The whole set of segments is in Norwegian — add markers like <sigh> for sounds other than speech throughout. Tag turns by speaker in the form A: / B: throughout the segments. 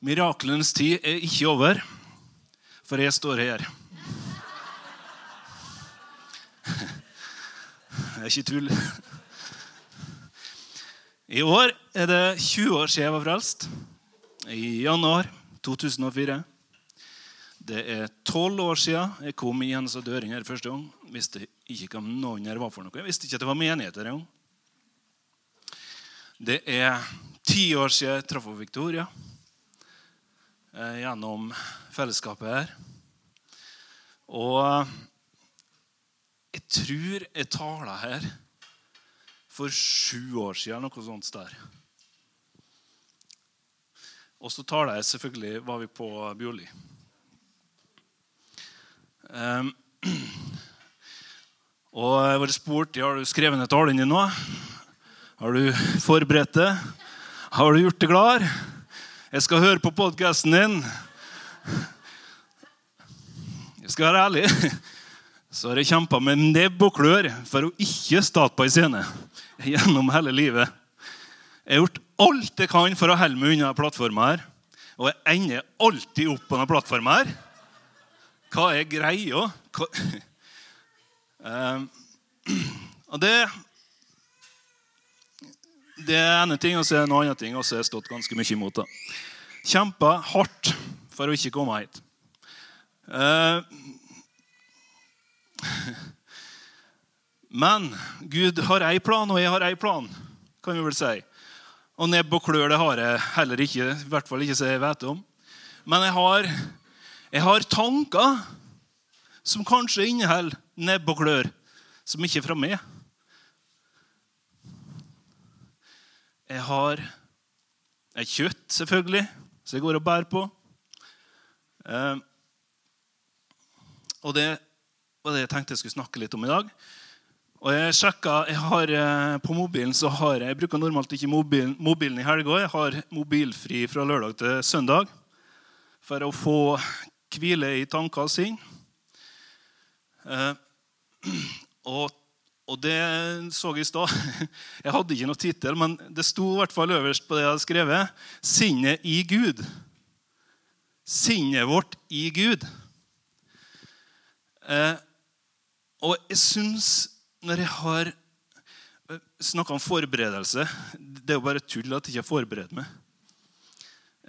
A: Mirakelens tid er ikke over, for jeg står her. Det er ikke tull. I år er det 20 år siden jeg var frelst. I januar 2004. Det er tolv år siden jeg kom i hennes døring her første gang. Visste ikke hva noen her var for noe. Jeg visste ikke at det var menighet her engang. Det er ti år siden jeg traff Victoria gjennom fellesskapet her. Og jeg tror jeg tala her for sju år siden, noe sånt der. Og så taler jeg selvfølgelig var vi på Bjorli. Um, og jeg ble spurt har du skrevet ned talen din nå. Har du forberedt det? Har du gjort det klar? Jeg skal høre på podkasten din. Jeg skal være ærlig. Så har jeg kjempa med nebb og klør for å ikke starte på en scene gjennom hele livet. Jeg har gjort alt jeg kan for å holde meg unna plattforma her. Og jeg ender alltid opp på denne plattforma her. Hva er greia? Hva... Um, og det det er ene ting, og så er det en annen ting, og så har jeg stått ganske mye imot det. Kjempa hardt for å ikke komme hit. Uh, <laughs> men Gud har ei plan, og jeg har ei plan, kan vi vel si. Og nebb og klør det har jeg heller ikke, i hvert fall ikke så jeg vet om. Men jeg har, jeg har tanker som kanskje inneholder nebb og klør, som ikke er fra meg. Jeg har et kjøtt, selvfølgelig, som jeg går og bærer på. Eh, og det var det jeg tenkte jeg skulle snakke litt om i dag. Og jeg sjekka, jeg har eh, På mobilen så har jeg jeg bruker normalt ikke mobilen, mobilen i helga. Jeg har mobilfri fra lørdag til søndag for å få hvile i tanker <clears throat> og sinn. Eh, og og det så jeg i stad. <laughs> Jeg hadde ikke noe tittel, men det sto i hvert fall øverst på det jeg hadde skrevet. Sinnet i Gud. Sinnet vårt i Gud. Eh, og jeg syns, når jeg har eh, snakka om forberedelse Det er jo bare tull at jeg ikke har forberedt meg.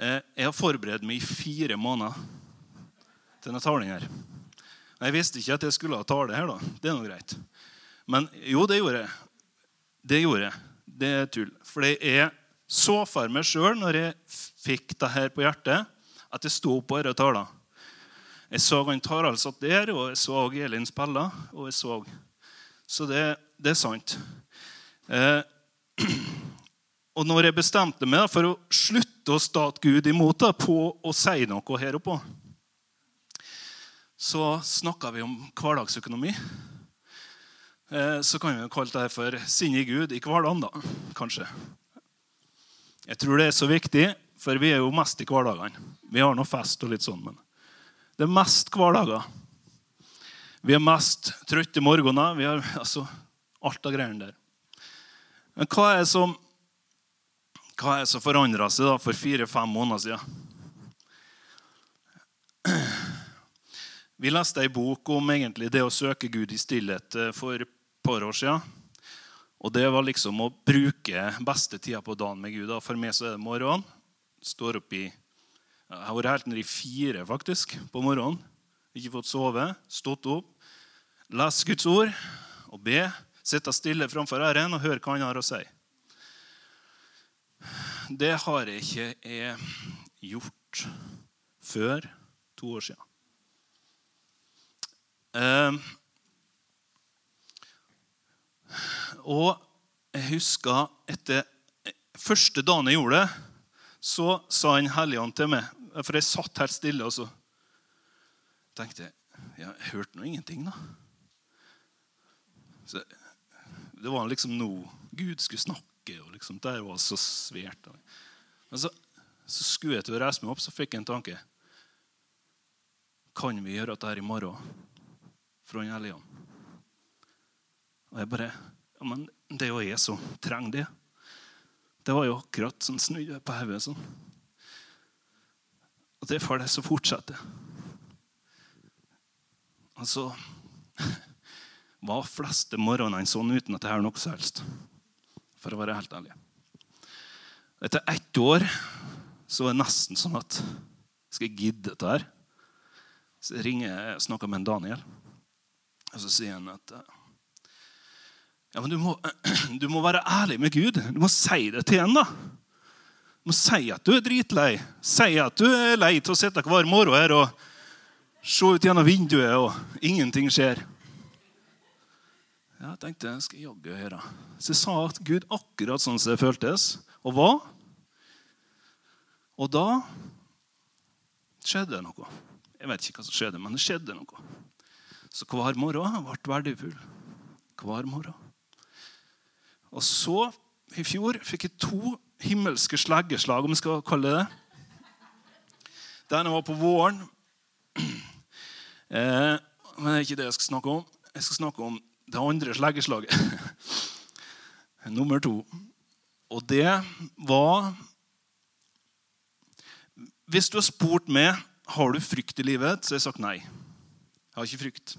A: Eh, jeg har forberedt meg i fire måneder til denne talen her. Jeg visste ikke at jeg skulle ha tale her. da. Det er noe greit. Men jo, det gjorde jeg. Det gjorde jeg. Det er tull. For jeg så for meg sjøl når jeg fikk det her på hjertet, at jeg sto på disse talene. Jeg så han Tarald satt der, og jeg så Elin spille. og jeg Så Så det, det er sant. Eh, <clears throat> og når jeg bestemte meg for å slutte å state Gud imot det på å si noe her oppe, så snakka vi om hverdagsøkonomi. Eh, så kan vi kalle det for sinne i Gud i hverdagen, da, kanskje. Jeg tror det er så viktig, for vi er jo mest i hverdagene. Vi har noe fest og litt sånn, men det er mest hverdager. Vi er mest trøtte morgener. Vi har altså alt av greiene der. Men hva er det som hva er det som forandra seg da for fire-fem måneder siden? Vi leste ei bok om egentlig det å søke Gud i stillhet eh, for par år siden. Og det var liksom å bruke beste tida på dagen med Gud. For meg så er det morgenen. Står opp i Jeg har vært helt nede i fire faktisk på morgenen. Ikke fått sove. Stått opp. Lese Guds ord og be. Sitte stille framfor Herren og høre hva han har å si. Det har jeg ikke gjort før to år siden. Uh, Og jeg husker etter første dagen jeg gjorde det, så sa en helligånd til meg For jeg satt helt stille, og så tenkte jeg Jeg hørte nå ingenting, da. Så det var liksom nå Gud skulle snakke, og liksom, det var så svært. Men så, så skulle jeg til å reise meg opp, så fikk jeg en tanke. Kan vi gjøre dette her i morgen? Fra en helligånd. Og jeg bare ja, men det er jo jeg som trenger det. Det var jo akkurat sånn snudde på hodet. Sånn. Og det er for det som fortsetter. Og så <laughs> Var fleste morgenene sånn uten at jeg er noe som helst? For å være helt ærlig. Etter ett år så er det nesten sånn at skal jeg gidde dette her? Så jeg ringer jeg snakker med en Daniel, og så sier han at ja, men du må, <clears throat> du må være ærlig med Gud. Du må si det til ham. Du må si at du er dritlei. Si at du er lei til å sitte hver morgen her og se ut gjennom vinduet, og ingenting skjer. Jeg tenkte jeg skal jaggu høre. Så jeg sa at Gud akkurat sånn som det føltes, og hva? Og da skjedde det noe. Jeg vet ikke hva som skjedde, men det skjedde noe. Så hver morgen ble verdifull. Hver morgen. Og så, i fjor, fikk jeg to himmelske sleggeslag, om vi skal kalle det det. Den var på våren. <clears throat> Eh, men det er ikke det jeg skal snakke om. Jeg skal snakke om det andre sleggeslaget. <laughs> Nummer to. Og det var Hvis du har spurt meg har du frykt i livet, så har jeg sagt nei. Jeg har ikke frykt.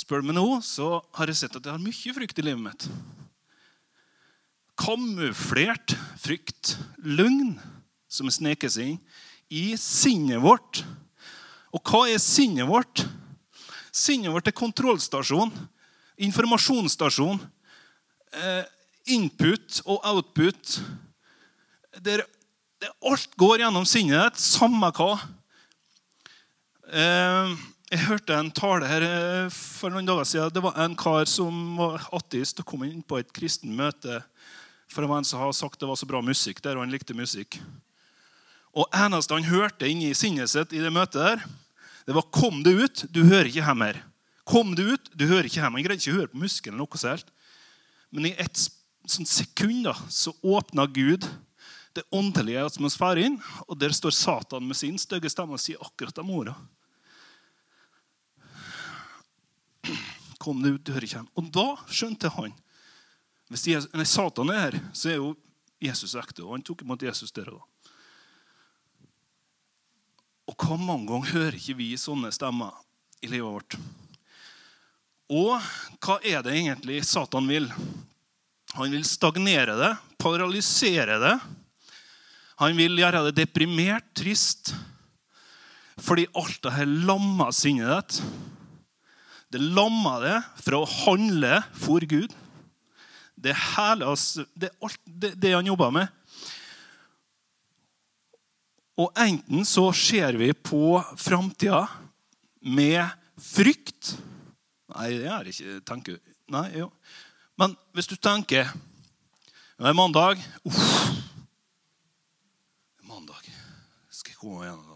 A: Spør du meg nå, så har jeg sett at jeg har mye frykt i livet mitt. Kamuflert frykt, løgn, som sneker seg inn i sinnet vårt. Og hva er sinnet vårt? Sinnet vårt er kontrollstasjon, informasjonsstasjon, eh, input og output. Der, alt går gjennom sinnet ditt, samme hva. Eh, jeg hørte en tale her eh, for noen dager siden. Det var en kar som var ateist og kom inn på et kristen møte. For en som hadde sagt det var så bra musikk der, og han likte musikk. Og eneste han hørte inni sinnet sitt i det møtet, der, det var 'Kom deg ut, du hører ikke hjemme her'. Kom deg ut, du hører ikke hjemme. Han greide ikke å høre på muskelen eller noe selv. Men i et sånn sekund da, så åpna Gud det åndelige atmosfæren, og der står Satan med sin stygge stemme og sier akkurat de orda. Kom nå hjemme. Og da skjønte han Hvis Jesus, nei, Satan er her, så er jo Jesus ekte. Og han tok imot Jesus der og da. Og hvor mange ganger hører ikke vi sånne stemmer i livet vårt? Og hva er det egentlig Satan vil? Han vil stagnere det, paralysere det. Han vil gjøre det deprimert, trist. Fordi alt det her lammer sinnet ditt. Det lammer det fra å handle for Gud. Det er hele, det, alt, det, det han jobber med. Og enten så ser vi på framtida med frykt Nei, det er ikke tenker, Nei, jo. Men hvis du tenker Det er mandag. Uff. Mandag. Skal jeg komme igjen?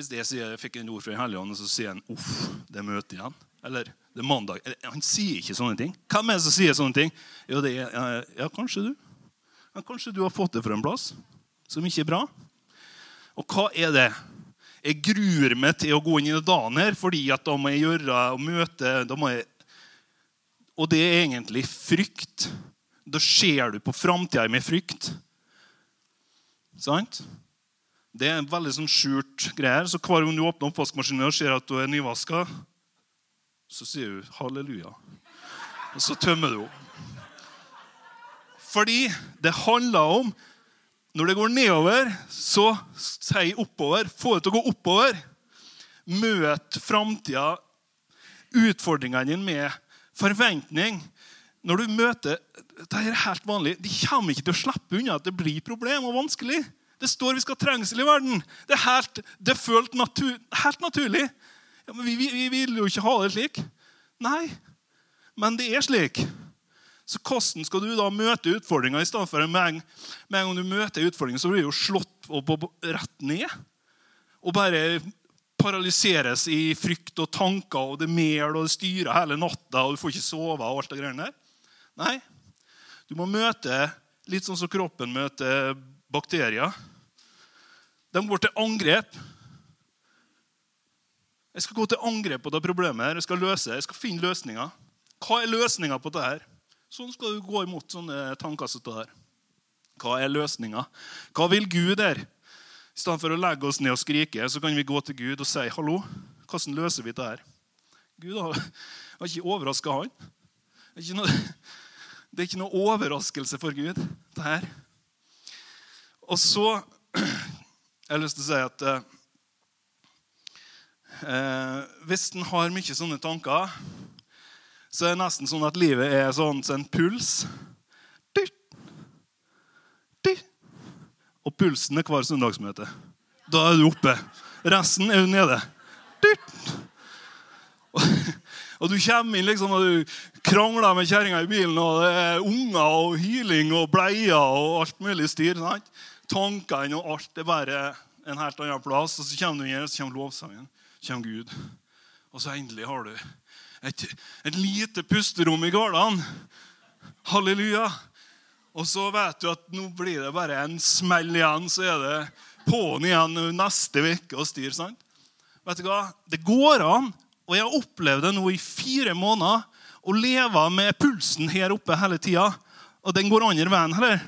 A: Hvis jeg sier, jeg fikk en ord fra Den hellige ånd, så sier han uff, det er møte igjen. Eller det er mandag. Han sier ikke sånne ting. Hvem er det som sier sånne ting? Jo, det er, ja, kanskje du. Ja, kanskje du har fått det fra en plass som ikke er bra. Og hva er det? Jeg gruer meg til å gå inn i dagen her, fordi at da må jeg gjøre og møte jeg... Og det er egentlig frykt. Da ser du på framtida med frykt. Sant? Det er en veldig sånn skjult greier. Så hver gang du åpner oppvaskmaskinen og ser at du er nyvaska, så sier du halleluja. Og så tømmer du opp. Fordi det handler om når det går nedover, så si oppover. Få det til å gå oppover. Møt framtida, utfordringene dine, med forventning. Når du møter Det er helt vanlig. De kommer ikke til å slippe unna at det blir problem og vanskelig. Det står vi skal ha trengsel i verden. Det er helt, det er følt natur, helt naturlig. Ja, men vi, vi, vi vil jo ikke ha det slik. Nei, men det er slik. Så hvordan skal du da møte utfordringa i stedet for med med en gang du møter utfordringa, så blir du jo slått opp og rett ned? Og bare paralyseres i frykt og tanker, og det mel og det styrer hele natta, og du får ikke sove og alt det greiene der? Nei. Du må møte litt sånn som kroppen møter bakterier. De går til angrep. Jeg skal gå til angrep på det problemet. her. Jeg skal løse, jeg skal finne løsninger. Hva er løsninga på dette? her? Sånn skal du gå imot sånne tanker som det her. Hva er løsninga? Hva vil Gud her? I stedet for å legge oss ned og skrike, så kan vi gå til Gud og si hallo. Hvordan løser vi dette? her? Gud har, har ikke overraska han. Det er, ikke noe, det er ikke noe overraskelse for Gud, det her. Og så jeg har lyst til å si at eh, eh, hvis en har mye sånne tanker, så er det nesten sånn at livet er sånn som en puls. Og pulsen er hver søndagsmøte. Da er du oppe. Resten er du nede. Og du kommer inn liksom, og du krangler med kjerringa i bilen, og det er unger og hyling og bleier og alt mulig styr. Sant? Tankene og alt er bare en helt annen plass. Og så kommer du inn, så kommer lovsangen. Så kommer Gud. Og så endelig har du et, et lite pusterom i gårdene. Halleluja. Og så vet du at nå blir det bare en smell igjen, så er det på'n igjen neste uke og styr. sant? Vet du hva? Det går an, og jeg har opplevd det nå i fire måneder, å leve med pulsen her oppe hele tida. Og den går andre veien heller.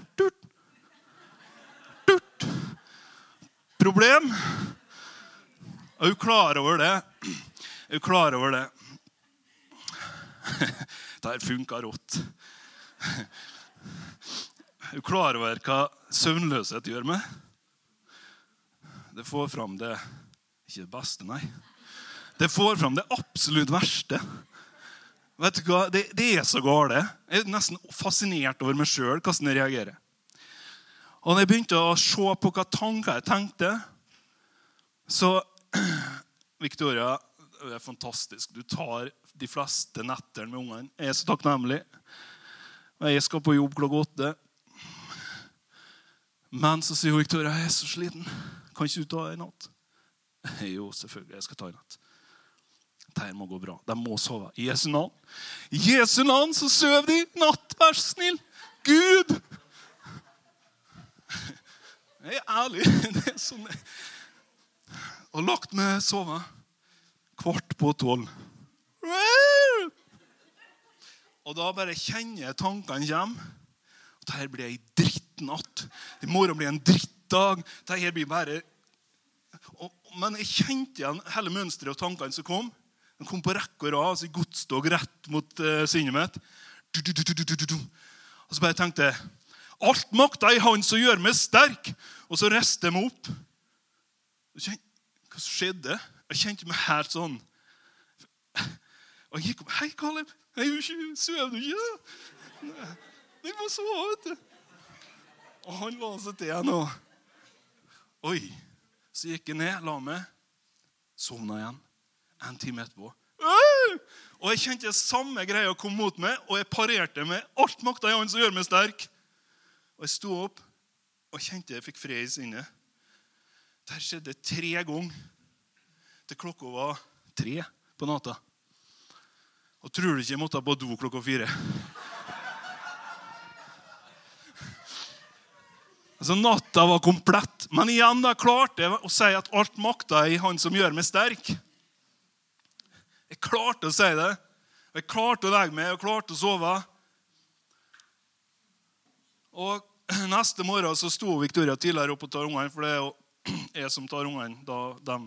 A: Problem? Er du klar over det? Er du klar over det? <laughs> Dette funka rått. Er du klar over hva søvnløshet gjør med? Det får fram det Ikke det beste, nei. Det får fram det absolutt verste. Vet du hva? Det, det er så galt. Jeg er nesten fascinert over meg sjøl hvordan jeg reagerer. Og når jeg begynte å se på hva tanker jeg tenkte, så <clears throat> Victoria, det er fantastisk. Du tar de fleste nettene med ungene. Jeg er så takknemlig. Jeg skal på jobb klokka åtte. Men så sier Victoria jeg er så sliten. Kan ikke du ta en natt? <laughs> Jo, selvfølgelig. Jeg skal ta en natt. Dette må gå bra. De må sove. I Jesu navn. I Jesu navn så sover de natt, vær så snill. Gud! Jeg er ærlig. <laughs> Det er sånn Og lagt meg sove kvart på tolv. Og da bare kjenner jeg tankene komme. Og dette blir ei drittnatt. I morgen blir en drittdag. Dette blir bare og, Men jeg kjente igjen hele mønsteret og tankene som kom. De kom på rekke og rad, altså i godstog rett mot uh, sinnet mitt. Du, du, du, og så bare tenkte jeg Alt makta i Han som gjør meg sterk. Og så reiste jeg meg opp. Hva skjedde? Jeg kjente meg helt sånn Og jeg gikk opp. 'Hei, Kaleb. Sover du ikke?' Jeg må sove, vet du. Og han la seg til igjen. Og Oi. Så gikk jeg ned, la meg, sovna igjen. En time etterpå. Og jeg kjente samme greia kom mot meg, og jeg parerte med alt makta i han som gjør meg sterk. Og jeg sto opp og kjente jeg fikk fred i sinnet. Det skjedde tre ganger til klokka var tre på natta. Og tror du ikke jeg måtte på do klokka fire? Altså, Natta var komplett. Men igjen da klarte jeg å si at alt makta er i Han som gjør meg sterk. Jeg klarte å si det. Jeg klarte å legge meg og klarte å sove. Og <clears throat> Neste morgen så sto Victoria tidligere opp og tar ungene, for det er jo <clears throat> jeg som tar ungene da, de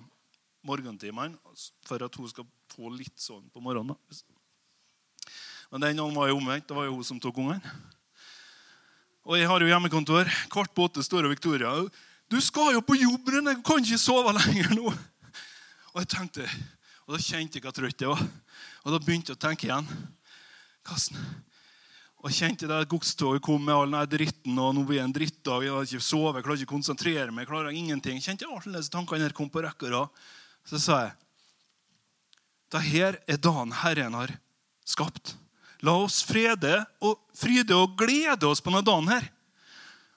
A: morgentimene, for at hun skal få litt sånn på morgenen. da. Men den gangen var jo omvendt. Det var jo hun som tok ungene. Og jeg har jo hjemmekontor. Kvart på åtte står Victoria. 'Du skal jo på jobb, jeg kan ikke sove lenger nå.' Og jeg tenkte, og da kjente jeg hvor trøtt jeg var. Og da begynte jeg å tenke igjen. Kassen. Og jeg kjente det godstoget kom med all denne dritten, og nå blir det en drittdag. Jeg har ikke sovet, jeg klarer ikke å konsentrere meg. jeg klarer ingenting. Jeg kjente alle disse tankene her kom på rekke og. Så sa jeg Dette er dagen Herren har skapt. La oss frede og fryde og glede oss på denne dagen her.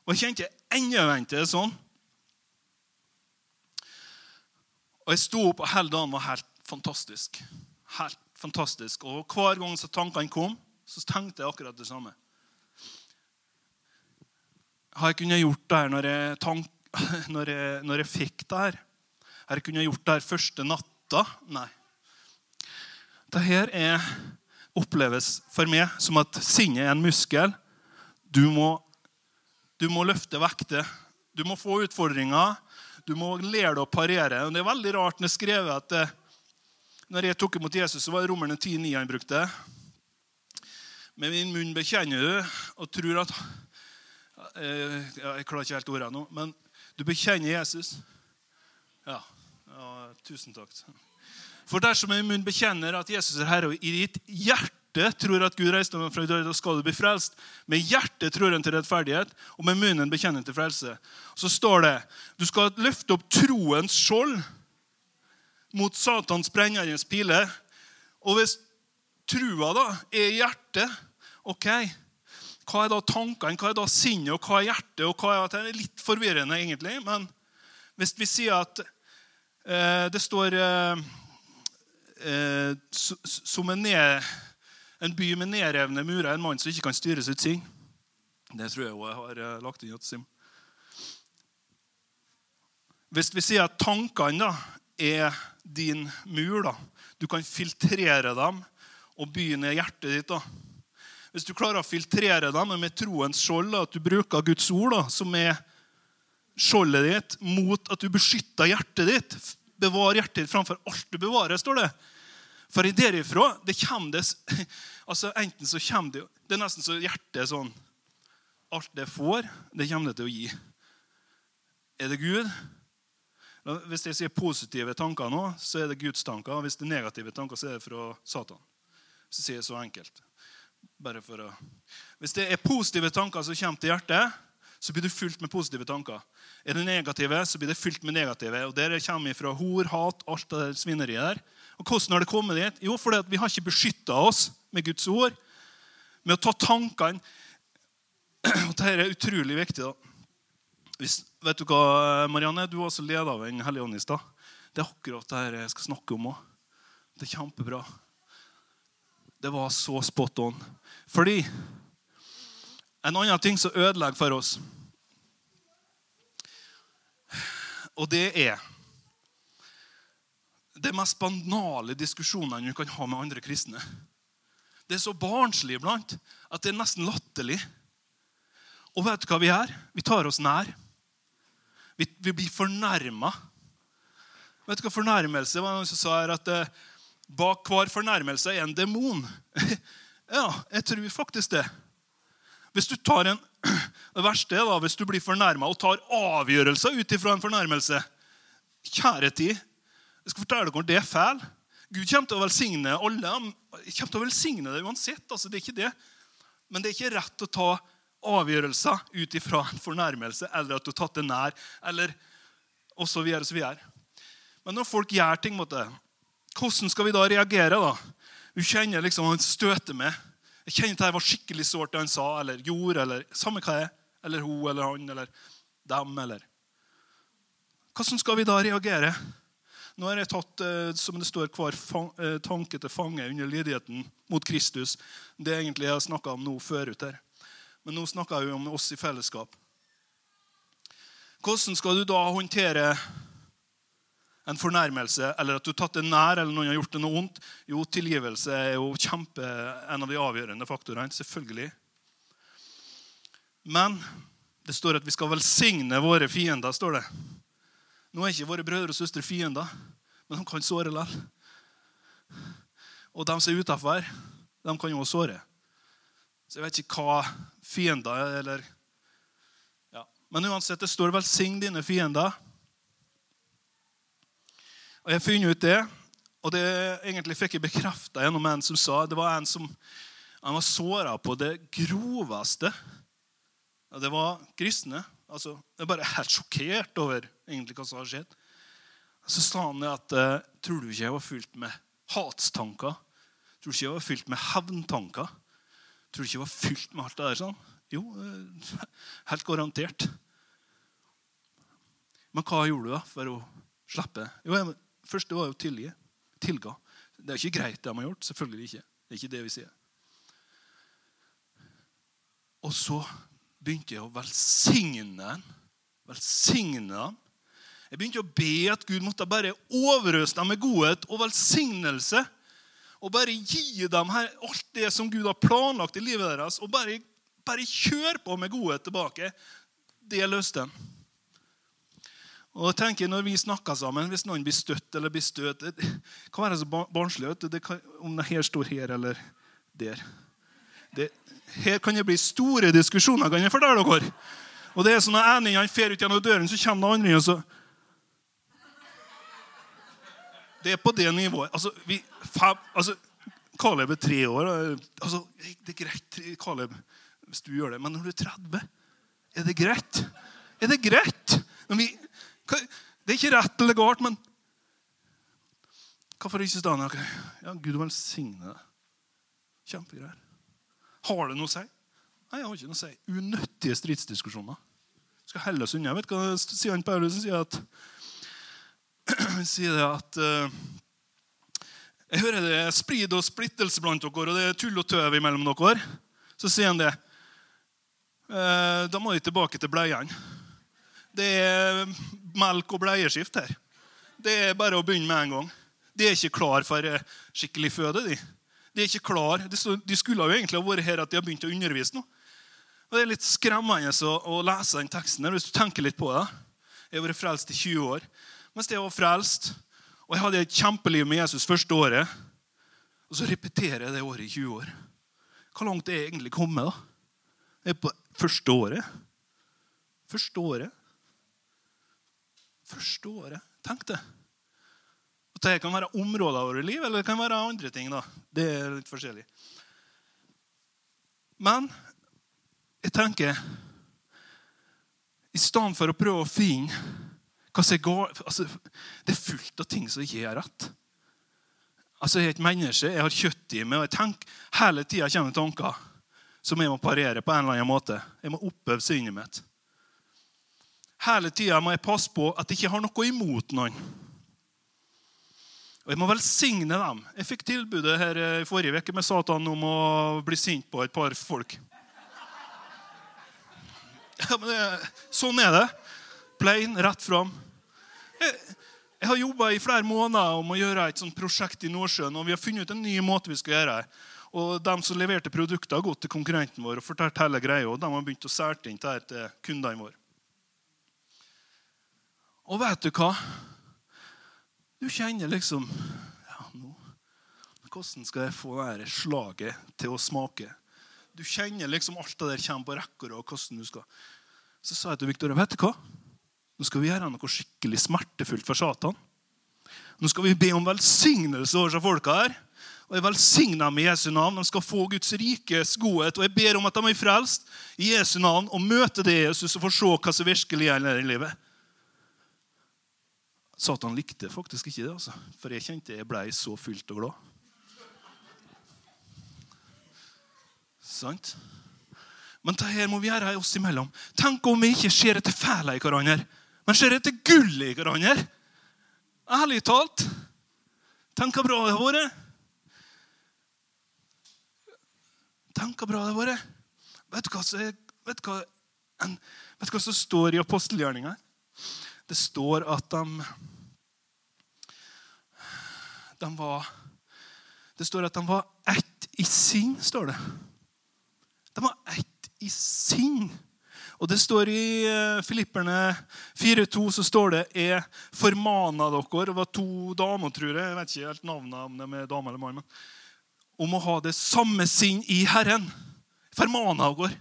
A: Og jeg kjente enda vente sånn. Og jeg sto opp, og hele dagen var helt fantastisk. Helt fantastisk. Og hver gang så tankene kom, så tenkte jeg akkurat det samme. Har jeg kunnet gjort det her når jeg, tank, <laughs> når jeg, når jeg fikk det her? Har jeg kunnet gjort det her første natta? Nei. Dette er oppleves for meg som at sinnet er en muskel. Du må, du må løfte vekter. Du må få utfordringer. Du må lære deg å parere. Og det er veldig rart når jeg skrev at det, når jeg tok imot Jesus, så var det Romerne 10,9 han brukte. Med min munn bekjenner du og tror at eh, Jeg klarer ikke helt ordene nå, men du bekjenner Jesus. Ja, ja tusen takk. For dersom min munn bekjenner at Jesus er Herre, og i ditt hjerte tror at Gud reiste ham fra døden, skal du bli frelst. Med hjertet tror en til rettferdighet, og med munnen bekjenner til frelse. Så står det du skal løfte opp troens skjold mot Satans brennende pile. Og hvis trua da er i hjertet, ok, hva er da tankene, hva er da sinnet, og hva er hjertet? og hva er Det er litt forvirrende, egentlig. Men hvis vi sier at eh, det står eh, eh, som en, ned, en, by med nedrevne murer, en mann som ikke kan styre sitt sinn. Det tror jeg også jeg har eh, lagt inn Sim. Hvis vi sier at tankene da, er din mur, da. du kan filtrere dem og begynne hjertet ditt da. Hvis du klarer å filtrere dem med troens skjold, at du bruker Guds ord da, som er skjoldet ditt, mot at du beskytter hjertet ditt Bevar hjertet ditt framfor alt du bevarer, står det. For i derifra det kommer det, <laughs> altså Enten så kommer det Det er nesten så hjertet er sånn Alt det får, det kommer det til å gi. Er det Gud? Hvis jeg sier positive tanker nå, så er det Guds tanker. Hvis det er negative tanker, så er det fra Satan. Så sier jeg så enkelt. Bare for å... Hvis det er positive tanker som kommer til hjertet, så blir du fylt med positive tanker. Er det negative, så blir det fylt med negative. Og Der kommer fra hor, hat, alt det svineriet der. Og Hvordan har det kommet dit? Jo, fordi vi har ikke beskytta oss med Guds ord. Med å ta tankene Og Dette er utrolig viktig. da. Hvis, vet du hva, Marianne? Du var også leder av Den hellige ånd i stad. Det er akkurat det jeg skal snakke om òg. Det er kjempebra. Det var så spot on. Fordi en annen ting som ødelegger for oss, og det er de mest banale diskusjonene du kan ha med andre kristne. Det er så barnslig iblant at det er nesten latterlig. Og vet du hva vi gjør? Vi tar oss nær. Vi, vi blir fornærma. Vet du hva fornærmelse var? Noen som sa her at eh, bak hver fornærmelse er en demon. <laughs> ja, jeg tror faktisk det. Hvis du tar en, <clears throat> Det verste er da, hvis du blir fornærma og tar avgjørelser ut ifra en fornærmelse. Kjære tid, jeg skal fortelle dere det er feil. Gud kommer til å velsigne alle. Kommer til å velsigne det uansett. altså det er ikke det. Men det er ikke rett å ta avgjørelser ut ifra en fornærmelse eller at du har tatt det nær. eller så videre. Men når folk gjør ting måtte, hvordan skal vi da reagere? da? Du kjenner liksom han støter med. Jeg kjenner at det var skikkelig sårt, det han sa eller gjorde. eller Samme hva det er. Eller hun eller han eller dem. eller... Hvordan skal vi da reagere? Nå har jeg tatt eh, som det står, hver eh, tanke til fange under lydigheten mot Kristus. Det er egentlig jeg snakka om nå forut her. Men nå snakker jeg jo om oss i fellesskap. Hvordan skal du da håndtere en fornærmelse eller at du har tatt det nær eller noen har gjort det noe vondt? Jo, tilgivelse er jo kjempe, en av de avgjørende faktorene. Selvfølgelig. Men det står at vi skal velsigne våre fiender. står det. Nå er ikke våre brødre og søstre fiender, men de kan såre likevel. Og de som er utafor, de kan jo også såre. Så jeg vet ikke hva fiender er. eller... Ja. Men uansett, det står 'velsign dine fiender'. Og Jeg har funnet ut det, og det egentlig fikk jeg bekrefta gjennom en som sa det var en som han var såra på det groveste. Og det var kristne. Altså, jeg er bare helt sjokkert over egentlig hva som har skjedd. Så sa han at eh, tror du ikke jeg var fylt med hatstanker? Tror du ikke jeg var fylt med hevntanker? Tror du ikke jeg var fylt med alt det der? sånn? Jo, eh, <laughs> helt garantert. Men hva gjorde du da for å slippe? Jo, jeg første var jo å tilgi. Tilga. Det er ikke greit, det de har gjort. Selvfølgelig ikke. Det er ikke det vi sier. Og så begynte jeg å velsigne dem. Velsigne dem. Jeg begynte å be at Gud måtte bare overøse dem med godhet og velsignelse. Og bare gi dem her alt det som Gud har planlagt i livet deres. Og bare, bare kjøre på med godhet tilbake. Det løste han. Og jeg tenker Når vi snakker sammen, hvis noen blir støtt eller blir støt Det kan være så barnslig. Det kan, om det her står her eller der. Det, her kan det bli store diskusjoner, kan jeg fortelle dere. Og det er sånn Når ene fer ut gjennom døren, så kommer den andre. og så... Det er på det nivået. Altså, vi, fem, altså, Caleb er tre år. Altså, det er greit, Caleb, hvis du gjør det. Men når du er 30, er det greit? Er det greit? Når Vi, det er ikke rett eller galt, men Hvorfor ikke stå Okay. Ja, Gud velsigne deg. Kjempegreier. Har det noe å si? Nei, jeg har ikke noe å si. Unøttige stridsdiskusjoner. Skal helle oss unna. Vet du hva sier han Paulus? Han sier at, <clears throat> sier at uh, Jeg hører det er sprid og splittelse blant dere, og det er tull og tøv imellom dere. Så sier han det. Uh, da må de tilbake til bleiene. Det er melk og bleieskift her. Det er bare å begynne med en gang. De er ikke klar for eh, skikkelig føde. De De er ikke klar. De skulle jo egentlig ha vært her at de har begynt å undervise nå. Og Det er litt skremmende å, lese den teksten her, hvis du tenker litt på det. Jeg har vært frelst i 20 år. Mens jeg var frelst, og jeg hadde et kjempeliv med Jesus første året, og så repeterer jeg det året i 20 år. Hvor langt er jeg egentlig kommet? da? Jeg er på første året. Første året. Første året. Tenk det. Det kan være områder av vårt liv, eller det kan være andre ting. da. Det er litt forskjellig. Men jeg tenker I stedet for å prøve å finne hva som galt altså, Det er fullt av ting som ikke er rett. Altså, Jeg er et menneske, jeg har kjøtt i meg, og jeg tenker, hele tida kommer tanker som jeg må parere på en eller annen måte. Jeg må oppøve sinnet mitt. Hele tida må jeg passe på at jeg ikke har noe imot noen. Og Jeg må velsigne dem. Jeg fikk tilbudet her i forrige uke med Satan om å bli sint på et par folk. Ja, men det, Sånn er det. Plain, rett fram. Jeg, jeg har jobba i flere måneder om å gjøre et sånt prosjekt i Nordsjøen. og Vi har funnet ut en ny måte vi skal gjøre det. Og De som leverte produkter, har gått til konkurrenten vår og fortalt hele greia. og De har begynt å sælte inn til kundene våre. Og vet du hva? Du kjenner liksom ja, nå, Hvordan skal jeg få det slaget til å smake? Du kjenner liksom alt det der kommer på rekker. og hvordan du skal. Så sa jeg til Victoria vet du hva? Nå skal vi gjøre noe skikkelig smertefullt for Satan. Nå skal vi be om velsignelse over disse folka her. Og jeg velsigner dem i Jesu navn. De skal få Guds rikes godhet. Og jeg ber om at de er frelst i Jesu navn og møter det Jesus og får se hva som virkelig gjelder i livet. Satan likte faktisk ikke det, altså. for jeg kjente jeg ble så fylt og glad. Sant? Men det her må vi gjøre oss imellom. Tenk om vi ikke ser etter fæla i hverandre, men ser etter gull i hverandre. Ærlig talt. Tenk hvor bra det har vært. Tenk hvor bra det har vært. Vet du hva som står i apostelgjerningene? Det står at de, de var Det står at de var ett i sinn, står det. De var ett i sinn. Og det står i eh, Filipperne 4,2 så står det er formana dere Det var to damer, tror jeg. Jeg vet ikke helt navnet om de er dame eller mann. Om å ha det samme sinn i Herren. Formana dere.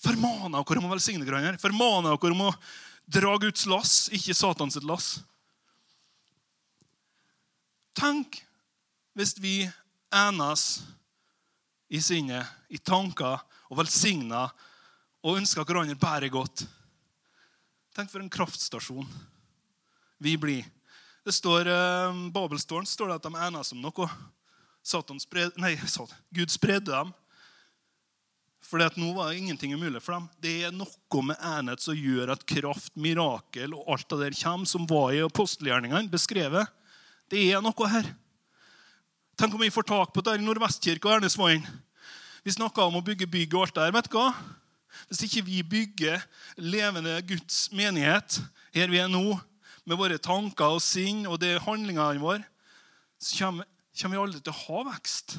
A: Formana dere om å velsigne hverandre. Formana dere om å Dra Guds lass, ikke Satans lass. Tenk hvis vi enes i sinnet, i tanker, og velsigner og ønsker hverandre bare godt. Tenk for en kraftstasjon vi blir. Det står, eh, Babelstårn står det at de enes om noe. Spred, nei, <laughs> Gud spredde dem for nå var ingenting umulig for dem. Det er noe med enhet som gjør at kraft, mirakel og alt det der kommer, som var i apostelgjerningene beskrevet. Det er noe her. Tenk om vi får tak på det i Nordvestkirka og Ernesmoen. Vi snakka om å bygge bygg og alt der. vet du hva? Hvis ikke vi bygger levende Guds menighet her vi er nå, med våre tanker og sinn og det handlingene våre, så kommer vi aldri til å ha vekst.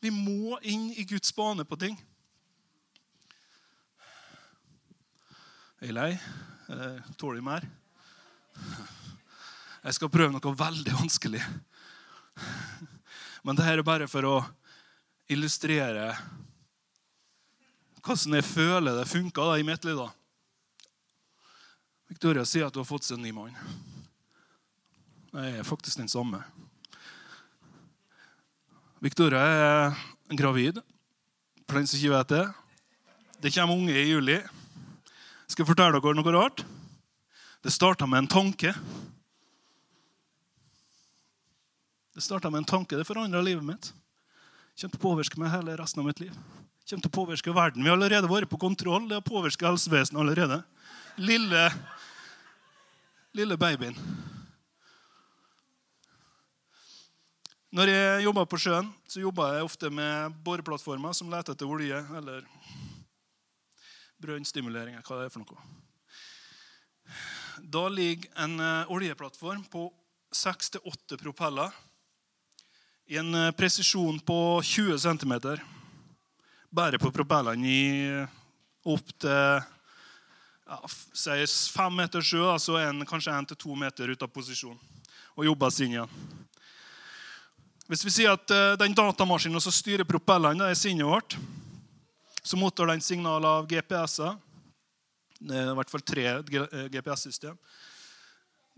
A: Vi må inn i Guds bane på ting. Er jeg lei? Tåler jeg mer? Jeg skal prøve noe veldig vanskelig. Men dette er bare for å illustrere hvordan jeg føler det funka i mitt liv. Victoria sier at hun har fått seg en ny mann. Jeg er faktisk den samme. Victoria er gravid. For den som ikke vet det. Det kommer unge i juli. Jeg fortelle dere noe rart. Det starta med en tanke. Det starta med en tanke. Det forandra livet mitt. Kommer til å påvirke meg hele resten av mitt liv. Kommer til å påvirke verden. Vi har allerede vært på kontroll. Det har påvirka helsevesenet allerede. Lille, lille babyen. Når jeg jobba på sjøen, så jobba jeg ofte med boreplattformer som leter etter olje eller brønnstimulering. Hva det er for noe. Da ligger en eh, oljeplattform på seks til åtte propeller i en eh, presisjon på 20 cm. Bare på propellene i opp til ja, fem meter sjø, altså en, kanskje én til to meter ut av posisjon. Og jobber oss inn igjen. Hvis vi sier at den datamaskinen som styrer propellene, er sinnet vårt, så mottar den signal av GPS-er. Er i hvert fall tre GPS-system.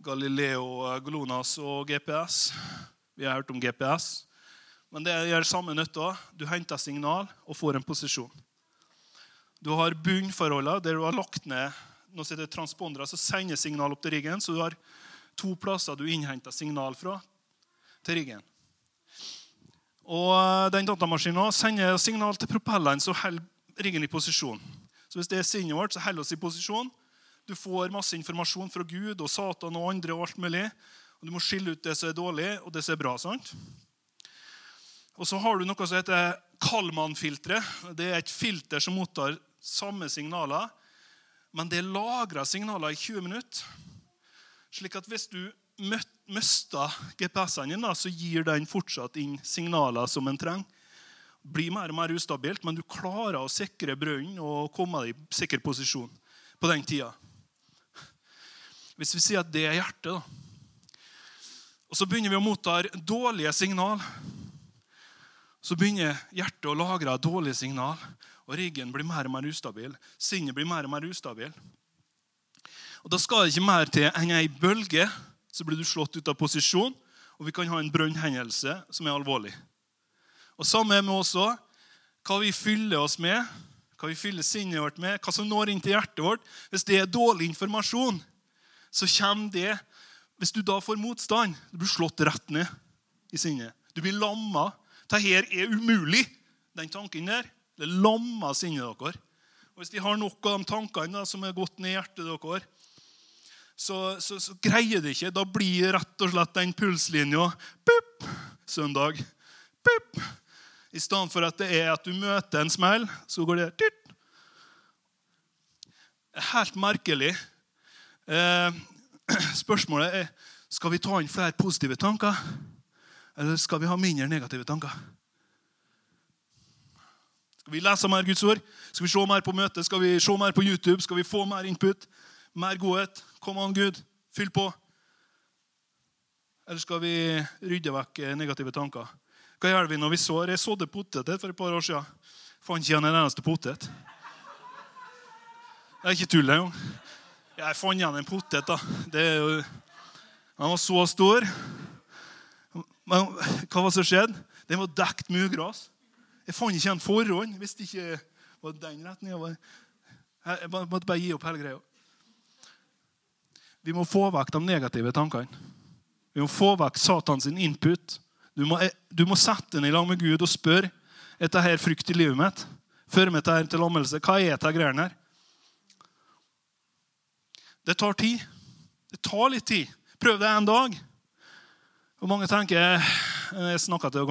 A: Galileo, Glonas og GPS. Vi har hørt om GPS. Men det gjør samme nytta. Du henter signal og får en posisjon. Du har bunnforholdene der du har lagt ned som heter transpondere som sender signal opp til riggen. Så du har to plasser du innhenter signal fra til riggen. Og eh, den datamaskinen sender signal til propellene, som holder riggen i posisjon. Så hvis det er sinnet vårt, så holder oss i posisjon. Du får masse informasjon fra Gud og Satan og andre. og alt mulig. Og Du må skille ut det som er dårlig, og det som er bra. sant? Og så har du noe som heter Kalman-filteret. Det er et filter som mottar samme signaler, men det lagrer signaler i 20 minutter. Slik at hvis du mister GPS-en din, så gir den fortsatt inn signaler som en trenger. Blir mer og mer ustabilt, men du klarer å sikre brønnen og komme deg i sikker posisjon på den tida. Hvis vi sier at det er hjertet, da og så begynner vi å motta dårlige signal. Så begynner hjertet å lagre dårlige signal, og riggen blir mer og mer ustabil. Sinnet blir mer og mer ustabil. Og Da skal det ikke mer til enn ei bølge, så blir du slått ut av posisjon, og vi kan ha en brønnhendelse som er alvorlig. Og Samme med oss òg. Hva vi fyller oss med, hva vi fyller sinnet vårt med, hva som når inn til hjertet vårt. Hvis det er dårlig informasjon, så kommer det hvis du da får motstand, du blir slått rett ned i sinnet. Du blir lamma. Dette er umulig. Den tanken der det lammer sinnet deres. Og Hvis de har nok av de tankene da, som er gått ned i hjertet deres, så, så, så, greier det ikke. Da blir rett og slett den pulslinja pup, søndag. Pup. I stedet for at det er at du møter en smell, så går det tyrt. Helt merkelig. Eh, <clears throat> Spørsmålet er skal vi ta inn flere positive tanker, eller skal vi ha mindre negative tanker. Skal vi lese mer Guds ord? Skal vi se mer på møtet? Skal vi se mer på YouTube? Skal vi få mer input? Mer godhet? Kom an, Gud. Fyll på. Eller skal vi rydde vekk negative tanker? Hva gjør vi når vi sår? Jeg sådde poteter for et par år siden. Fant ikke igjen en eneste potet. Det er ikke tull engang. Jeg fant igjen en potet. da. Jo, den var så stor. Men hva var som skjedde? Den var dekt med ugras. Jeg fant ikke en forhånd. Hvis det ikke var den retningen. Jeg måtte bare gi opp hele greia. Vi må få vekk de negative tankene. Vi må få vekk Satans input. Du må, du må sette den i lag med Gud og spørre etter her frykt i livet mitt. før meg til, lammelse. Hva er dette greiene her? Det tar tid. Det tar litt tid. Prøv det en dag. Og mange tenker jeg snakka til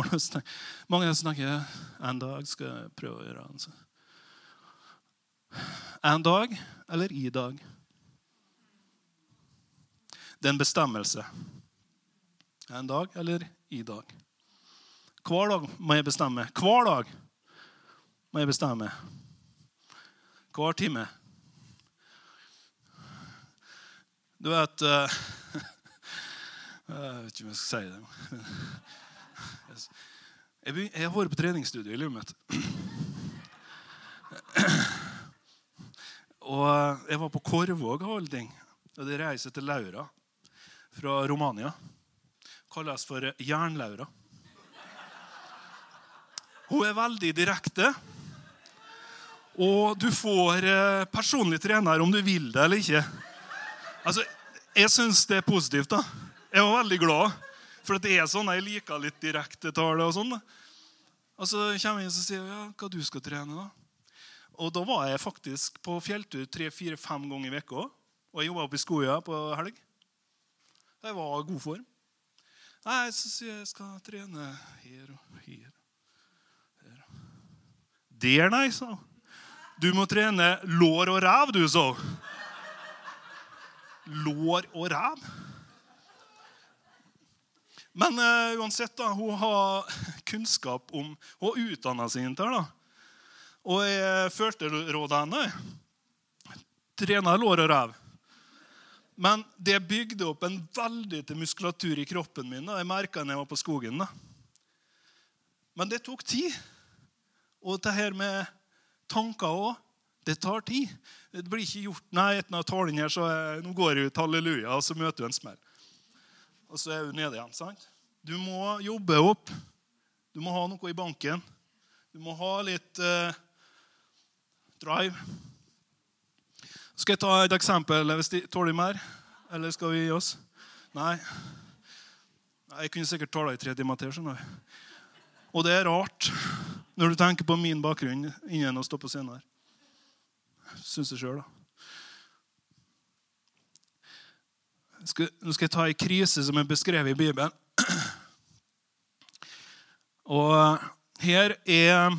A: Mange tenker en dag skal jeg prøve å gjøre det. En dag eller i dag. Det er en bestemmelse. En dag eller i dag. Hver dag må jeg bestemme. Hver dag må jeg bestemme. Hver time Du vet uh, <laughs> Jeg vet ikke om jeg skal si det. Jeg, har vært på treningsstudio i livet mitt. Og jeg var på Korvåg av alle ting. Og det reiser til Laura fra Romania. Kalles for Jern-Laura. Hun er veldig direkte. Og du får eh, personlig trener om du vil det eller ikke. Altså, Jeg syns det er positivt. da. Jeg var veldig glad. For det er sånn, jeg liker litt direkte tale. Og sånn. Og så kommer jeg inn og sier ja, hva du skal trene. da? Og da var jeg faktisk på fjelltur tre-fire-fem ganger i uka. Og jeg jobba oppe i Skoja på helg. Jeg var i god form. Nei, så sier jeg jeg skal trene her og her. her. Der, nei, sa hun. Du må trene lår og ræv, du, sa. Lår og ræv? Men uh, uansett, da, hun har kunnskap om Hun har utdanna seg inntil da. Og jeg følte rådet henne. Trena lår og ræv. Men det bygde opp en veldig til muskulatur i kroppen min. Da. Jeg merka når jeg var på skogen. da. Men det tok tid. Og det her med tanker òg, det tar tid. Det blir ikke gjort Nei, etter å talen her, så er, nå går jeg ut halleluja, og så møter du en smell. Og så er du nede igjen. sant? Du må jobbe opp. Du må ha noe i banken. Du må ha litt eh, drive. Skal jeg ta et eksempel? Hvis de tåler mer? Eller skal vi gi oss? Nei. Jeg kunne sikkert tala i tre timer til. skjønner jeg. Og det er rart når du tenker på min bakgrunn innen å stå på scenen her. Syns jeg sjøl, da. Skal, nå skal jeg ta ei krise som er beskrevet i Bibelen. Og her er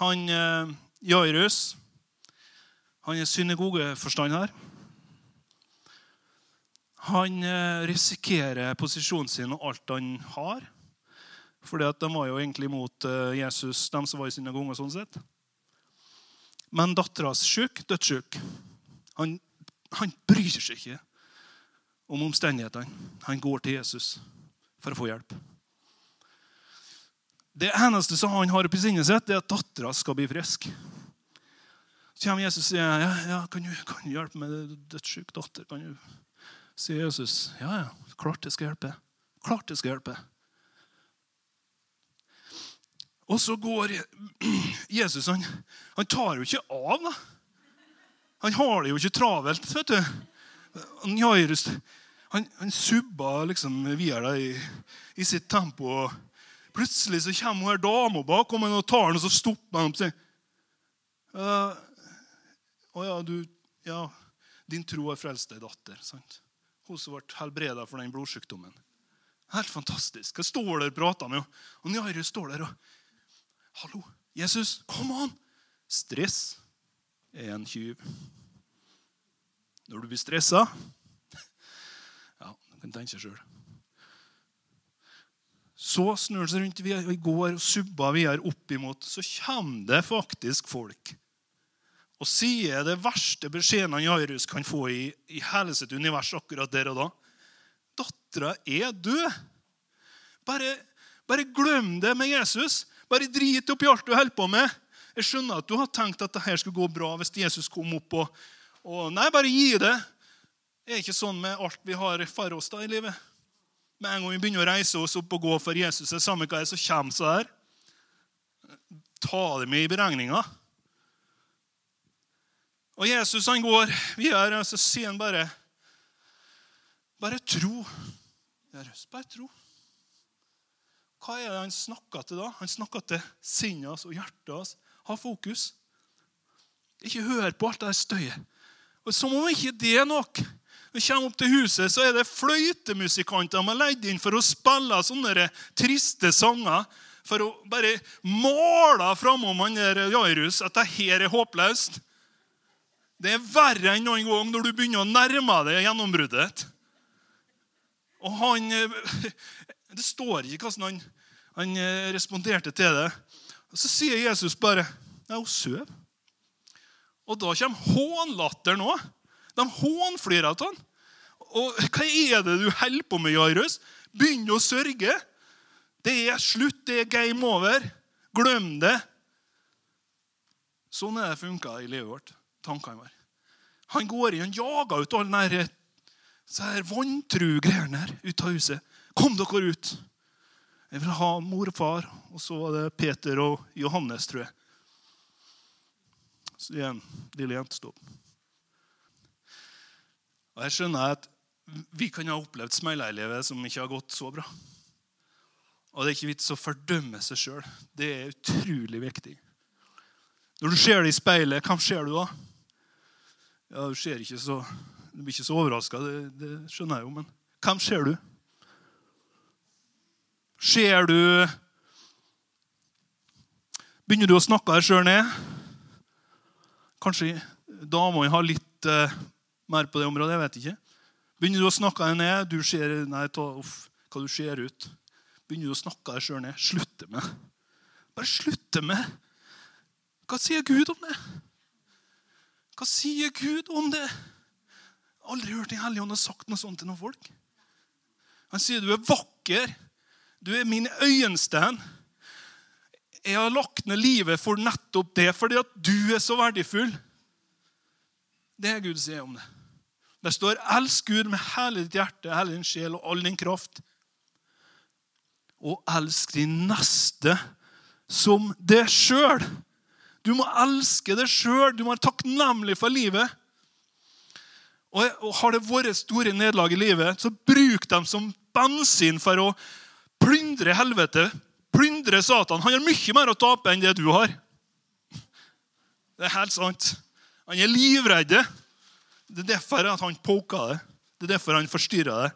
A: han eh, Jairus. Han er synagogeforstander. Han eh, risikerer posisjonen sin og alt han har. Fordi at De var jo egentlig imot eh, Jesus, de som var i synagogen. og sånn sett. Men dattera er syk, dødssjuk. Han, han bryr seg ikke om omstendighetene. Han går til Jesus for å få hjelp. Det eneste som han har oppi sinnet sitt, er at dattera skal bli frisk. Kommer Jesus og sier ja, ja, kan, du, kan du hjelpe med dødssyk datter. Kan du? Sier Jesus. Ja, ja, klart jeg skal hjelpe. Klart jeg skal hjelpe. Og så går Jesus Han, han tar jo ikke av. da. Han har det jo ikke travelt. vet du. Han, Jairus, han, han subba liksom videre i, i sitt tempo. og Plutselig så kommer hun her dama bak og tar den, og så stopper han opp og sier «Ja, Å ja, du Ja, din tro har frelst deg, datter. sant? Hun som ble helbreda for den blodsykdommen. Helt fantastisk. Jeg står der og prater med henne? Og Jairus står der og Hallo, Jesus, kom an! Stress er en tyv. Når du blir stressa <laughs> Ja, du kan tenke sjøl. Så snur han seg rundt vi går og subber videre opp imot, så kommer det faktisk folk og sier det verste beskjeden Jairus kan få i, i hele sitt univers akkurat der og da. Dattera er død. Bare, bare glem det med Jesus. Bare drit oppi alt du holder på med. Jeg skjønner at du har tenkt at dette skulle gå bra hvis Jesus kom opp og, og Nei, bare gi det. Det er ikke sånn med alt vi har for oss da i livet. Med en gang vi begynner å reise oss opp og gå for Jesus, det samme hva er, så kommer så her. Ta det med i beregninga. Og Jesus han går videre, og så sier han bare Bare tro. Bare tro. Hva er det han snakker til da? Han snakker til sinnet hans og hjertet hans. Ha fokus. Ikke hør på alt det støyet. Og Som om ikke det er nok. Når vi kommer opp til huset, så er det fløytemusikanter man leid inn for å spille sånne triste sanger. For å bare måle framom der Jairus at det her er håpløst. Det er verre enn noen gang når du begynner å nærme deg gjennombruddet. Og han <laughs> Det står ikke hvordan han, han responderte til det. Og Så sier Jesus bare Nei, hun sover. Og da kommer hånlatteren òg. De hånflirer av han. Og hva er det du holder på med, Jairus? Begynn å sørge. Det er slutt. Det er game over. Glem det. Sånn er det funka i livet vårt. Tankene våre. Han går inn han jager ut alle de her vantru-greiene her ut av huset. Kom dere ut! Jeg vil ha mor og far. Og så var det Peter og Johannes, tror jeg. Så igjen, lille jente sto opp. Og jeg skjønner at vi kan ha opplevd smeileilivet som ikke har gått så bra. Og det er ikke vits å fordømme seg sjøl. Det er utrolig viktig. Når du ser det i speilet, hva ser du da? Ja, Du ser ikke så, du blir ikke så overraska, det, det, skjønner jeg jo, men hvem ser du? Ser du Begynner du å snakke deg sjøl ned? Kanskje dama har litt uh, mer på det området. Jeg vet ikke. Begynner du å snakke deg ned? Du ser, nei, ta, uff, hva du ser ut. Begynner du å snakke deg sjøl ned? Slutte med. Bare slutte med. Hva sier Gud om det? Hva sier Gud om det? Jeg har aldri hørt Den hellige ånd sagt noe sånt til noen folk. Han sier du er vakker. Du er min øyensten. Jeg har lagt ned livet for nettopp det, fordi at du er så verdifull. Det er Gud sier om det. Det står 'elsk Gud med hele ditt hjerte, hele din sjel og all din kraft'. Og elsk din neste som deg sjøl. Du må elske deg sjøl. Du må være takknemlig for livet. Og Har det vært store nederlag i livet, så bruk dem som bensin for å plyndre helvete, plyndre Satan. Han har mye mer å tape enn det du har. Det er helt sant. Han er livredd. Det er derfor at han poker det. Det er derfor han forstyrrer det.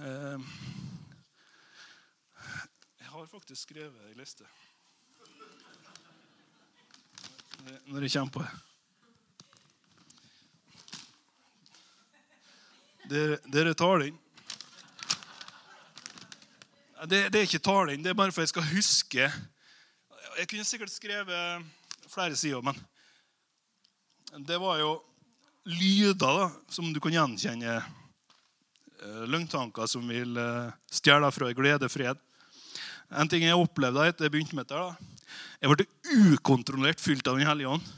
A: Jeg faktisk skrevet ei liste. Når jeg kommer på det. Dere tar den. Det, det, er ikke talen, det er bare for jeg skal huske. Jeg kunne sikkert skrevet flere sider, men det var jo lyder da, som du kan gjenkjenne. Eh, løgntanker som vil eh, stjele fra glede fred. En ting jeg opplevde etter jeg begynte med dette, da. jeg ble ukontrollert fylt av Den hellige ånd.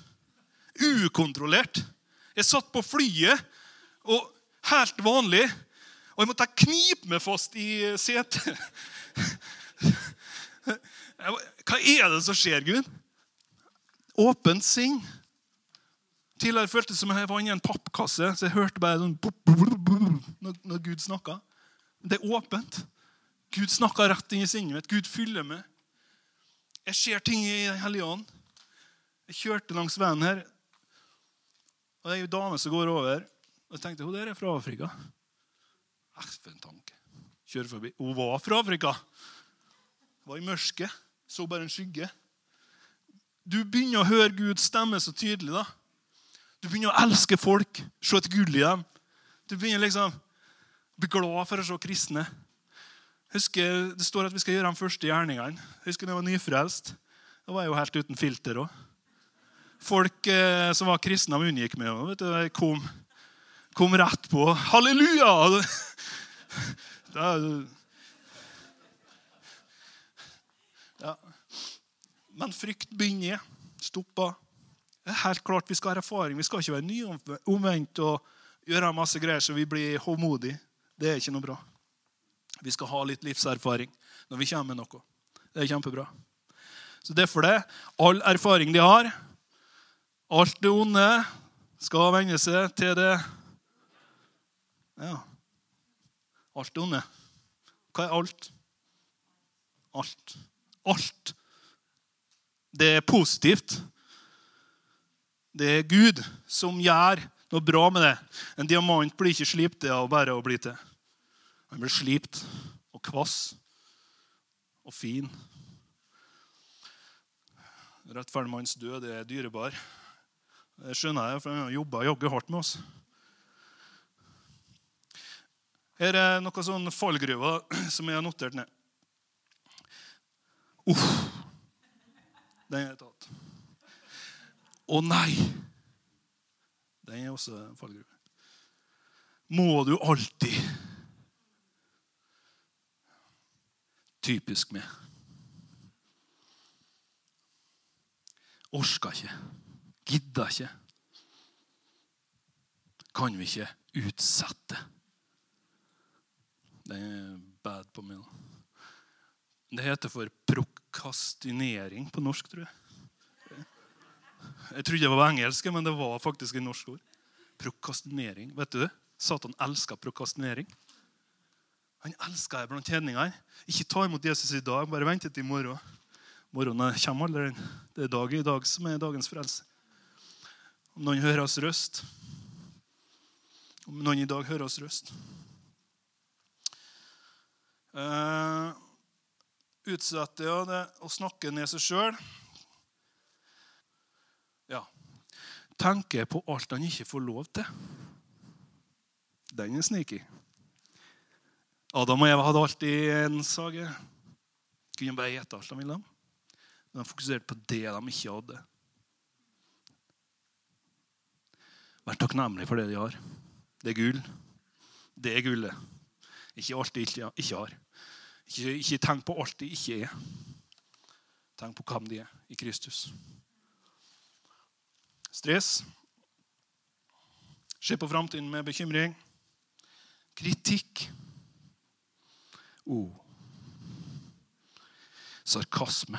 A: Ukontrollert. Jeg satt på flyet, og helt vanlig, og jeg måtte knipe meg fast i setet. Hva er det som skjer, Gud? Åpent sinn. Tidligere føltes det som jeg var inni en pappkasse, så jeg hørte bare sånn når Gud snakka. Det er åpent. Gud snakker rett inn i sinnet mitt. Gud fyller meg. Jeg ser ting i Den hellige ånd. Jeg kjørte langs veien her, og det er ei dame som går over. Og jeg tenkte hun der er fra Afrika. For en tanke. Kjører forbi. Hun var fra Afrika. Var i mørket. Så bare en skygge. Du begynner å høre Guds stemme så tydelig. da. Du begynner å elske folk, se et gull i dem. Du begynner liksom å bli glad for å se kristne. Husker, Det står at vi skal gjøre de første gjerningene. Husker da jeg var nyfrelst. Da var jeg jo helt uten filter òg. Folk eh, som var kristne, unngikk meg. Vet du, jeg kom, kom rett på. Halleluja! <laughs> Da, ja. Men frykt begynner. Stopper. Det er helt klart Vi skal ha erfaring. Vi skal ikke være nyomvendt og gjøre masse greier så vi blir håmodige. Det er ikke noe bra. Vi skal ha litt livserfaring når vi kommer med noe. Det er kjempebra. Så Derfor det. All erfaring de har, alt det onde, skal venne seg til det Ja. Alt det onde. Hva er alt? Alt. Alt. Det er positivt. Det er Gud som gjør noe bra med det. En diamant blir ikke slipt av bare å bli til. Han blir slipt og kvass og fin. Rettferdig manns død er dyrebar. Det skjønner jeg, for han har jobba jaggu hardt med oss. Her er noen sånne fallgruver <clears throat> som jeg har notert ned. Uff. Den er tatt. Å nei! Den er også en fallgruve. Må du alltid Typisk meg. Orska ikke. Gidda ikke. Kan vi ikke utsette? Det er bad på meg. Det heter for prokastinering på norsk, tror jeg. Jeg trodde det var engelsk, men det var faktisk et norsk ord. Prokastinering. Vet du det? Satan elsker prokastinering. Han elsker det blant hedningene. Ikke ta imot Jesus i dag, bare vent til i morgen. Morgenen kommer aldri. Det er dag i dag som er dagens frelse. Om noen hører oss røst Om noen i dag hører oss røst uh, Utsette ja, det å snakke ned seg sjøl. Ja. Tenke på alt han ikke får lov til. Den er sneaky. Adam og Eva hadde alltid en sage. Kunne bare gjette alt de ville. Men de fokuserte på det de ikke hadde. Vær takknemlig for det de har. Det er gull. Det er gullet. Ikke alt de ikke, har. Ikke, ikke tenk på alt de ikke er. Tenk på hvem de er i Kristus. Stress. Se på framtiden med bekymring. Kritikk. Oh. Sarkasme.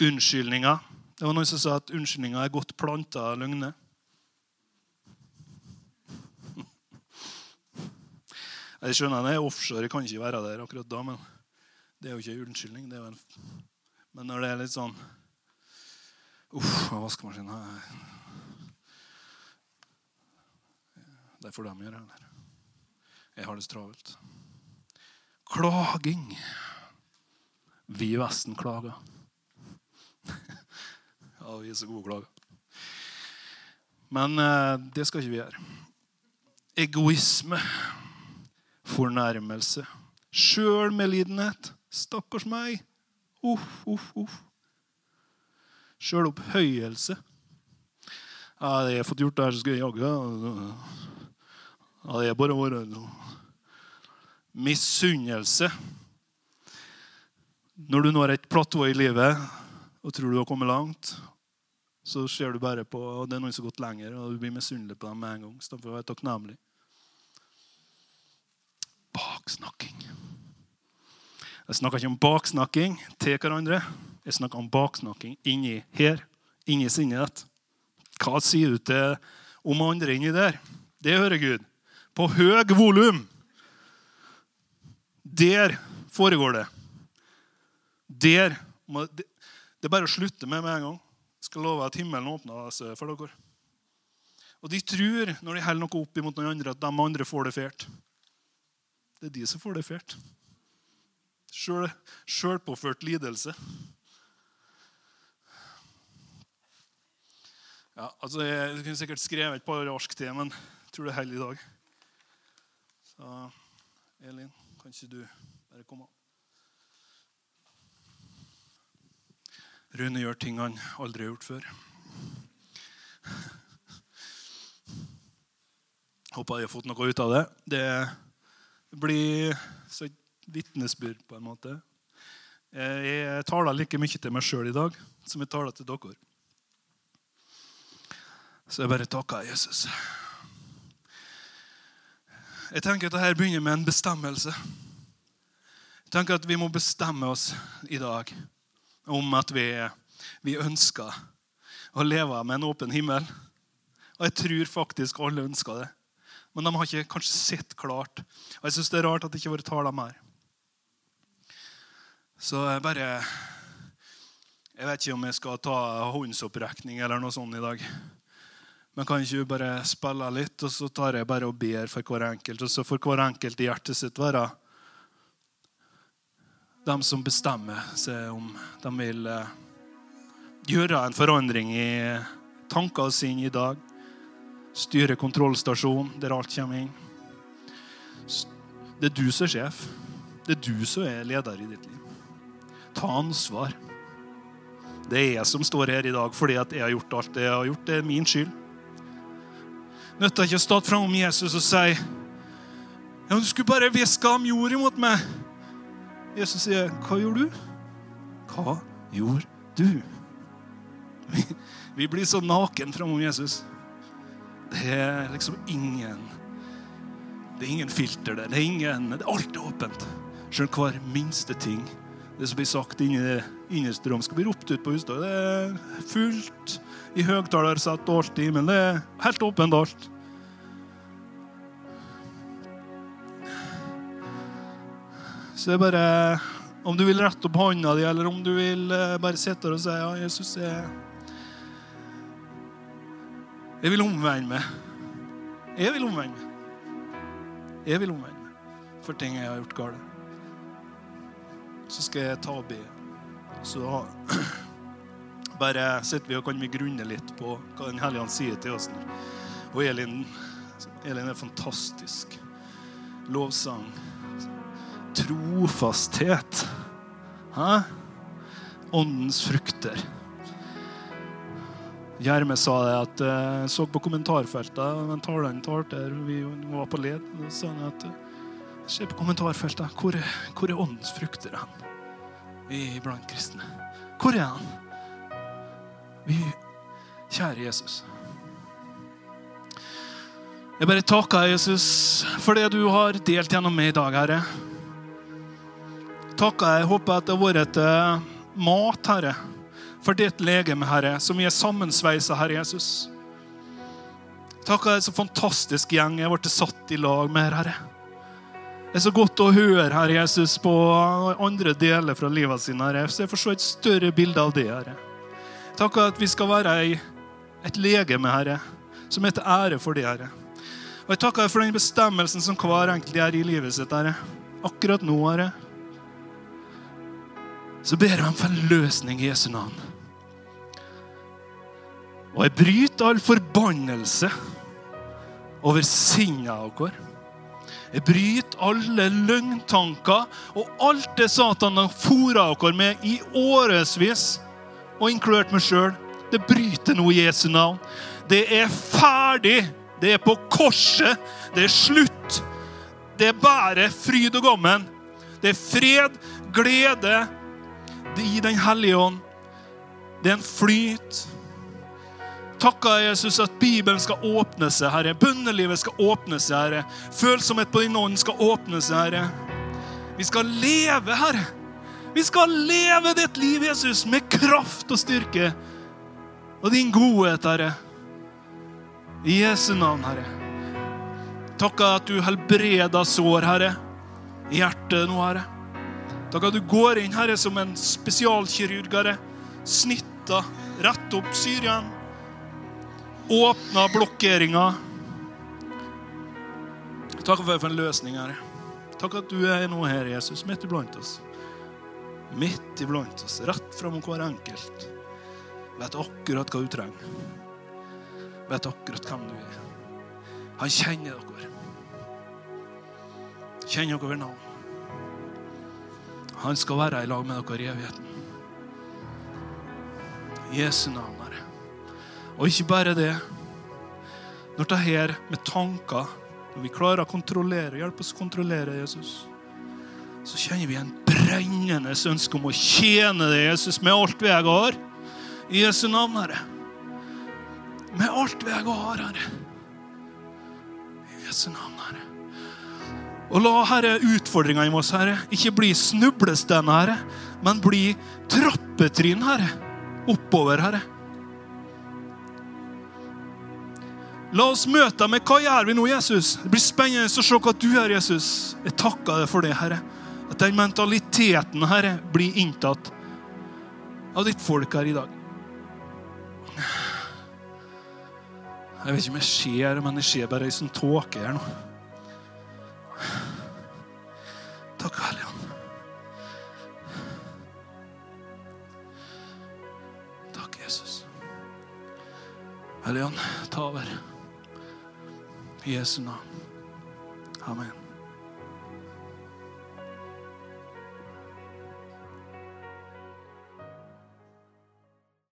A: Unnskyldninger. Det var noen som sa at unnskyldninger er godt planta løgner. Jeg skjønner det er offshore, jeg kan ikke være der akkurat da, men det er jo ikke en unnskyldning. Det er en... Men når det er litt sånn Uff, vaskemaskinen Det får de gjøre. Eller? Jeg har det travelt. Klaging. Vi i Vesten klager. <laughs> ja, vi er så gode klager. Men eh, det skal ikke vi gjøre. Egoisme. Fornærmelse. Sjølmedlidenhet. Stakkars meg. Uff, uff, uff. Sjølopphøyelse. Ja, det har fått gjort det her, så skal jeg jaggu ja, det er bare å være Misunnelse. Når du når et platå i livet og tror du har kommet langt, så ser du bare på og det er noen som har gått lenger, og du blir misunnelig på dem med en gang. Så derfor være takknemlig. Baksnakking. Jeg snakker ikke om baksnakking til hverandre. Jeg snakker om baksnakking inni her, inni sinnet ditt. Hva sier du til om andre inni der? Det hører Gud på høy volum. Der foregår det. Der må, det, det, er bare å slutte med med en gang. Jeg skal love at himmelen åpner seg for dere. Og de tror, når de holder noe opp imot noen andre, at de andre får det fælt. Det er de som får det fælt. Sjølpåført lidelse. Ja, altså Jeg kunne sikkert skrevet et par ark til, men jeg tror det holder i dag. Så Elin, kan ikke du bare komme? Rune gjør ting han aldri har gjort før. Håper jeg har fått noe ut av det. Det blir så et vitnesbyrd, på en måte. Jeg taler like mye til meg sjøl i dag som jeg taler til dere. Så jeg bare takker Jesus. Jeg tenker at dette begynner med en bestemmelse. Jeg tenker at Vi må bestemme oss i dag om at vi, vi ønsker å leve med en åpen himmel. Og jeg tror faktisk alle ønsker det. Men de har ikke kanskje sett klart. Og jeg syns det er rart at det ikke har vært talt mer. Så jeg bare Jeg vet ikke om jeg skal ta håndsopprekning eller noe sånt i dag. Men kan ikke du bare spille litt, og så tar jeg bare og ber for hver enkelt. Og så får hver enkelt i hjertet sitt være de som bestemmer seg om de vil eh, gjøre en forandring i tankene sine i dag. Styre kontrollstasjonen der alt kommer inn. Det er du som er sjef. Det er du som er leder i ditt liv. Ta ansvar. Det er jeg som står her i dag fordi jeg har gjort alt det jeg har gjort. Det er min skyld. Nytter ikke å stå framom Jesus og si ja, du skulle bare hviske om jord imot meg. Jesus sier, 'Hva gjorde du?' Hva gjorde du? Vi, vi blir så naken framom Jesus. Det er liksom ingen Det er ingen filter der. Det er ingen, det er alt er åpent. Selv hver minste ting. Det som blir sagt inni det innerste rom, skal bli ropt ut på huset Det er fullt i høyttalersett i himmelen. Det er helt åpent alt. Så det er bare Om du vil rette opp hånda di, eller om du vil eh, bare sitte der og si ja, Jesus, jeg, jeg vil omvende meg. Jeg vil omvende meg. Jeg vil omvende meg for ting jeg har gjort galt. Så skal jeg ta og be. Så <clears throat> bare sitter vi og kan vi grunne litt på hva Den hellige ånd sier til oss. Og Elin, Elin er fantastisk. Lovsang trofasthet. Hæ? Åndens frukter. Gjerme sa det at jeg eh, så på kommentarfeltet den talen talte vi var på led. Da sa han at Se på kommentarfeltet. Hvor hvor er åndens frukter hen? Blant kristne. Hvor er han? Vi, kjære Jesus. Jeg bare takker Jesus for det du har delt gjennom meg i dag, Herre takker jeg. Håper at det har vært et mat, Herre, for ditt legeme, Herre, som vi er sammensveisa, Herre Jesus. Takker jeg så fantastisk gjeng jeg ble satt i lag med, Herre. Det er så godt å høre Herre Jesus, på andre deler fra livet sitt. Så jeg får se et større bilde av det, Herre. Takk at vi skal være et legeme, Herre, som er til ære for det, Herre. Og jeg takker for den bestemmelsen som hver enkelt gjør i livet sitt, Herre. Akkurat nå, Herre så ber jeg om forløsning i Jesu navn. Og jeg bryter all forbannelse over sinnet vårt. Jeg bryter alle løgntanker og alt det Satan har fôra oss med i årevis, og inkludert meg sjøl. Det bryter nå Jesu navn. Det er ferdig. Det er på korset. Det er slutt. Det er bare fryd og gammen. Det er fred, glede, i Den hellige ånd. Det er en flyt. Takker Jesus at Bibelen skal åpne seg, Herre. Bønnelivet skal åpne seg, Herre. Følsomhet på din ånd skal åpne seg, Herre. Vi skal leve, Herre. Vi skal leve ditt liv, Jesus, med kraft og styrke og din godhet, Herre. I Jesu navn, Herre. Takker at du helbreder sår, Herre, i hjertet nå, Herre. Takk at du går inn, Herre, som en spesialkirurg, Herre. Snitter, rett opp Syrien. Åpna blokkeringa. Takk for en løsning, Herre. Takk at du er nå her, Jesus, midt iblant oss. Midt iblant oss, rett fram hver enkelt. Vet akkurat hva du trenger. Vet akkurat hvem du er. Han kjenner dere. Kjenner dere ved navn. Han skal være i lag med dere i evigheten. Jesu navn, Herre. Og ikke bare det. Når det her med tanker, når vi klarer å kontrollere, hjelpe oss å kontrollere Jesus, så kjenner vi en brennende ønske om å tjene deg, Jesus, med alt vi har. I Jesu navn, Herre. Med alt vi har, Herre. I Jesu navn, Herre. Og la Herre, utfordringene i oss, Herre, ikke bli snublesteiner, Herre, men bli trappetrinn, Herre, oppover, Herre. La oss møte deg med hva gjør vi nå, Jesus? Det blir spennende å se hva du gjør, Jesus. Jeg takker deg for det, Herre. At den mentaliteten, Herre, blir inntatt av ditt folk her i dag. Jeg vet ikke om jeg ser, men jeg ser bare ei sånn tåke her nå. Takk, Hellige Ånd. Takk, Jesus. Hellige Ånd, ta over. I Jesu navn. Amen.